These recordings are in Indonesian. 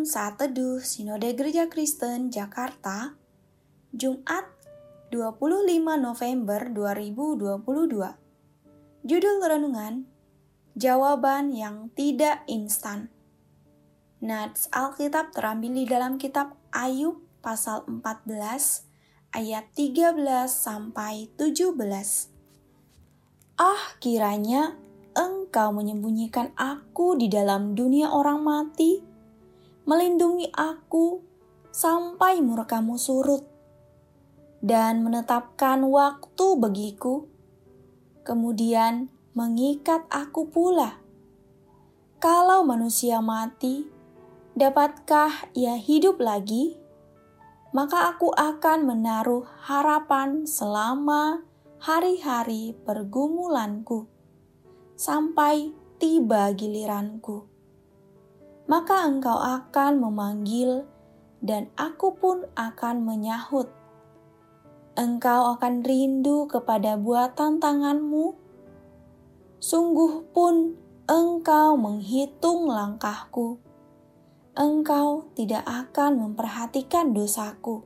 Saat Teduh Sinode Gereja Kristen Jakarta Jumat 25 November 2022 Judul Renungan Jawaban yang tidak instan. Nats Alkitab terambil di dalam kitab Ayub pasal 14 ayat 13 sampai 17 Ah kiranya engkau menyembunyikan aku di dalam dunia orang mati melindungi aku sampai murkamu surut, dan menetapkan waktu bagiku, kemudian mengikat aku pula. Kalau manusia mati, dapatkah ia hidup lagi? Maka aku akan menaruh harapan selama hari-hari pergumulanku sampai tiba giliranku maka engkau akan memanggil, dan aku pun akan menyahut. Engkau akan rindu kepada buatan tanganmu. Sungguh pun engkau menghitung langkahku. Engkau tidak akan memperhatikan dosaku.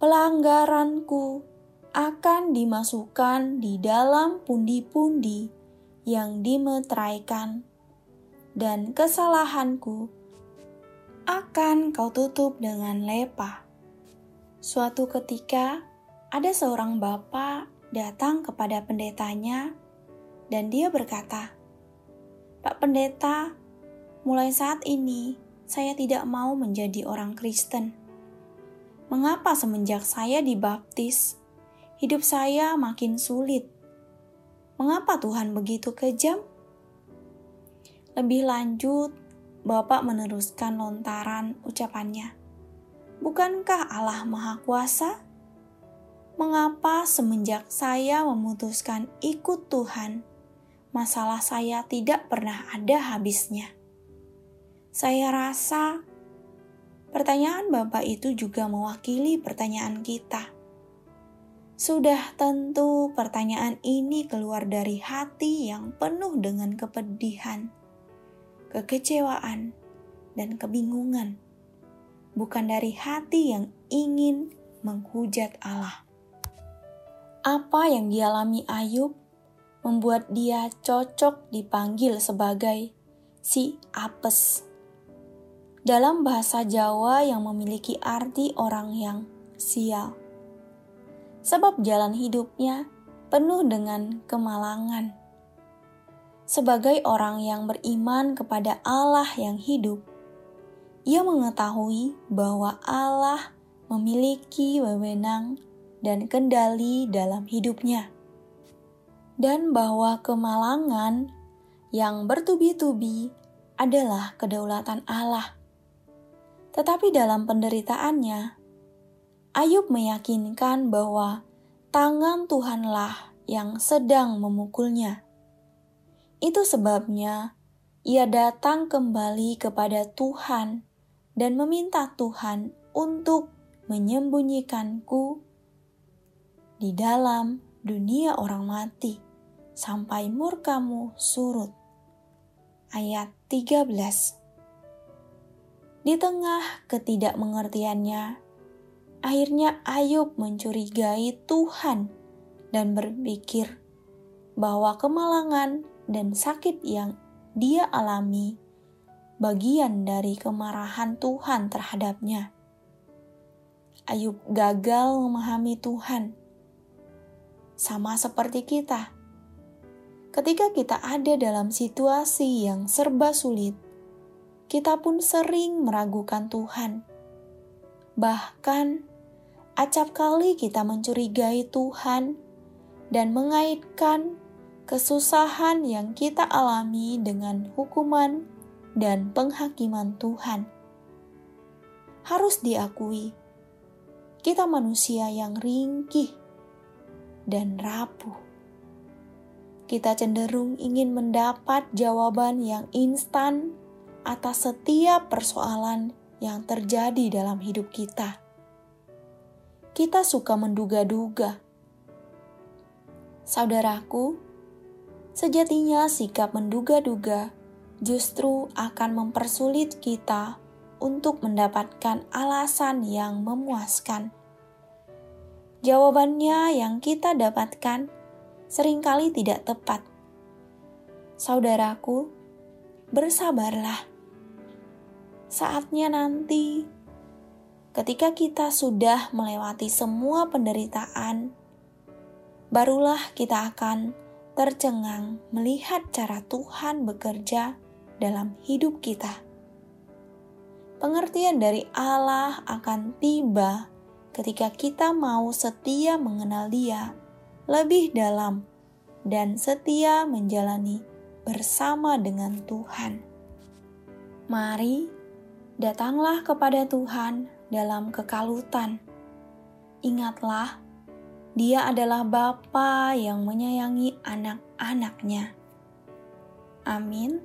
Pelanggaranku akan dimasukkan di dalam pundi-pundi yang dimeteraikan dan kesalahanku akan kau tutup dengan lepa. Suatu ketika, ada seorang bapak datang kepada pendetanya dan dia berkata, Pak pendeta, mulai saat ini saya tidak mau menjadi orang Kristen. Mengapa semenjak saya dibaptis, hidup saya makin sulit? Mengapa Tuhan begitu kejam? Lebih lanjut, Bapak meneruskan lontaran ucapannya. Bukankah Allah Maha Kuasa? Mengapa semenjak saya memutuskan ikut Tuhan, masalah saya tidak pernah ada habisnya? Saya rasa pertanyaan Bapak itu juga mewakili pertanyaan kita. Sudah tentu pertanyaan ini keluar dari hati yang penuh dengan kepedihan kekecewaan, dan kebingungan, bukan dari hati yang ingin menghujat Allah. Apa yang dialami Ayub membuat dia cocok dipanggil sebagai si apes. Dalam bahasa Jawa yang memiliki arti orang yang sial. Sebab jalan hidupnya penuh dengan kemalangan sebagai orang yang beriman kepada Allah yang hidup, ia mengetahui bahwa Allah memiliki wewenang dan kendali dalam hidupnya, dan bahwa kemalangan yang bertubi-tubi adalah kedaulatan Allah. Tetapi dalam penderitaannya, Ayub meyakinkan bahwa tangan Tuhanlah yang sedang memukulnya itu sebabnya ia datang kembali kepada Tuhan dan meminta Tuhan untuk menyembunyikanku di dalam dunia orang mati sampai murkamu surut. Ayat 13 Di tengah ketidakmengertiannya, akhirnya Ayub mencurigai Tuhan dan berpikir bahwa kemalangan dan sakit yang dia alami bagian dari kemarahan Tuhan terhadapnya. Ayub gagal memahami Tuhan, sama seperti kita. Ketika kita ada dalam situasi yang serba sulit, kita pun sering meragukan Tuhan. Bahkan, acap kali kita mencurigai Tuhan dan mengaitkan kesusahan yang kita alami dengan hukuman dan penghakiman Tuhan. Harus diakui, kita manusia yang ringkih dan rapuh. Kita cenderung ingin mendapat jawaban yang instan atas setiap persoalan yang terjadi dalam hidup kita. Kita suka menduga-duga. Saudaraku, Sejatinya sikap menduga-duga justru akan mempersulit kita untuk mendapatkan alasan yang memuaskan. Jawabannya yang kita dapatkan sering kali tidak tepat. Saudaraku, bersabarlah. Saatnya nanti, ketika kita sudah melewati semua penderitaan, barulah kita akan tercengang melihat cara Tuhan bekerja dalam hidup kita pengertian dari Allah akan tiba ketika kita mau setia mengenal Dia lebih dalam dan setia menjalani bersama dengan Tuhan. Mari datanglah kepada Tuhan dalam kekalutan. Ingatlah, Dia adalah Bapa yang menyayangi anak-anaknya. Amin.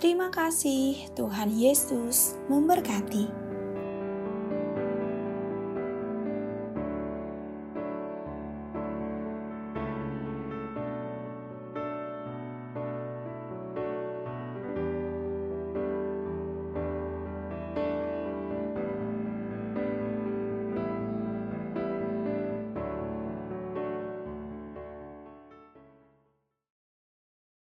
Terima kasih, Tuhan Yesus memberkati.